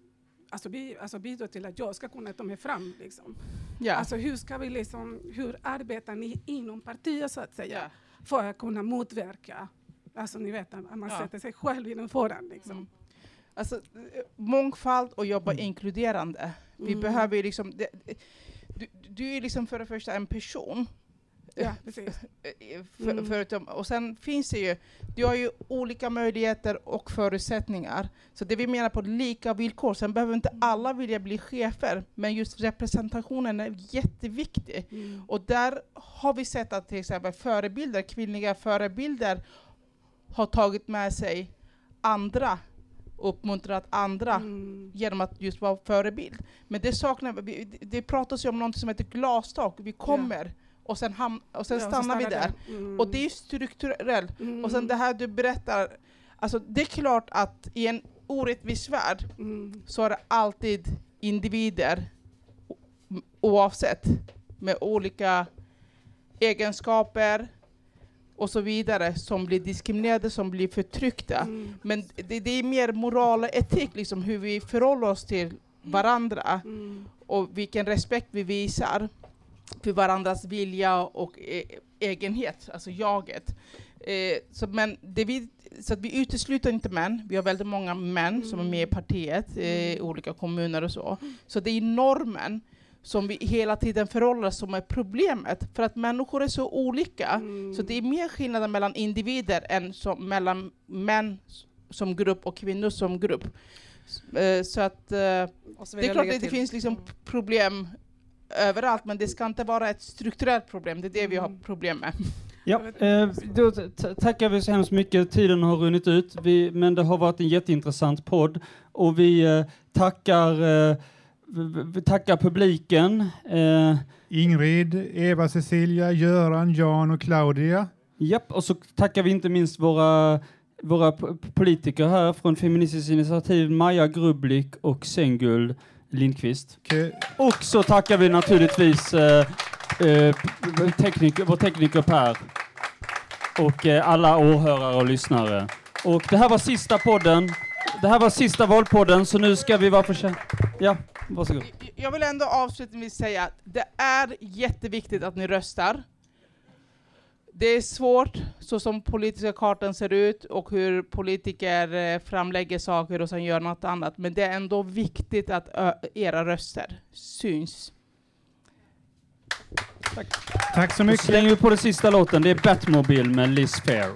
alltså, bi, alltså, bidrar till att jag ska kunna ta mig fram. Liksom. Ja. Alltså, hur, ska vi liksom, hur arbetar ni inom partiet så att säga för att kunna motverka Alltså ni vet att man Ja. sätter sig själv i den fåran. Liksom. Alltså, eh, mångfald och jobba inkluderande. Vi Mm. behöver liksom... Det, du, du är liksom för det första en person. Ja, precis. För, Mm. förutom, och sen finns det ju, du har ju olika möjligheter och förutsättningar. Så det vi menar på lika villkor, sen behöver inte alla vilja bli chefer, men just representationen är jätteviktig. Mm. Och där har vi sett att till exempel förebilder, kvinnliga förebilder har tagit med sig andra, uppmuntrat andra Mm. genom att just vara förebild. Men det saknar vi, det- det pratas ju om något som heter glastak, vi kommer och sen, ham- och sen Ja, och så stannar vi stannar där. det. Mm. Och det är strukturellt. Mm. Och sen det här du berättar, alltså det är klart att i en orättvis värld Mm. så är det alltid individer oavsett med olika egenskaper och så vidare som blir diskriminerade, som blir förtryckta. Mm. Men det, det är mer moral och etik, liksom hur vi förhåller oss till varandra Mm. och vilken respekt vi visar för varandras vilja och e egenhet, alltså jaget. Eh, så, men vi, så att vi utesluter inte män. Vi har väldigt många män som är med i partiet eh, i olika kommuner och så. Så det är normen som vi hela tiden förhåller oss som är problemet. För att människor är så olika. Mm. Så det är mer skillnader mellan individer än som, mellan män som grupp och kvinnor som grupp. Eh, Så att eh, så det är klart att det till- finns liksom problem överallt, men det ska inte vara ett strukturellt problem. Det är det vi Mm. har problem med. Ja, eh, då tackar vi så hemskt mycket. Tiden har runnit ut, vi, men det har varit en jätteintressant podd och vi eh, tackar, eh, vi, tackar publiken. Ingrid, Eva Cecilia, Göran, Jan och Claudia. Japp, och så tackar vi inte minst våra, våra politiker här från Feministiskt initiativ, Maja Grublik och Senguld Lindqvist. Och så tackar vi naturligtvis eh, eh, tekniker, vår tekniker Per och eh, alla åhörare och lyssnare. Och det här var sista podden. Det här var sista valpodden, så nu ska vi vara för Ja, varsågod. Jag vill ändå avslutningsvis säga att det är jätteviktigt att ni röstar. Det är svårt, så som politiska kartan ser ut och hur politiker eh, framlägger saker och sen gör något annat. Men det är ändå viktigt att era röster syns. Tack så Då mycket. slänger vi på den sista låten. Det är Batmobile med Liz Fair.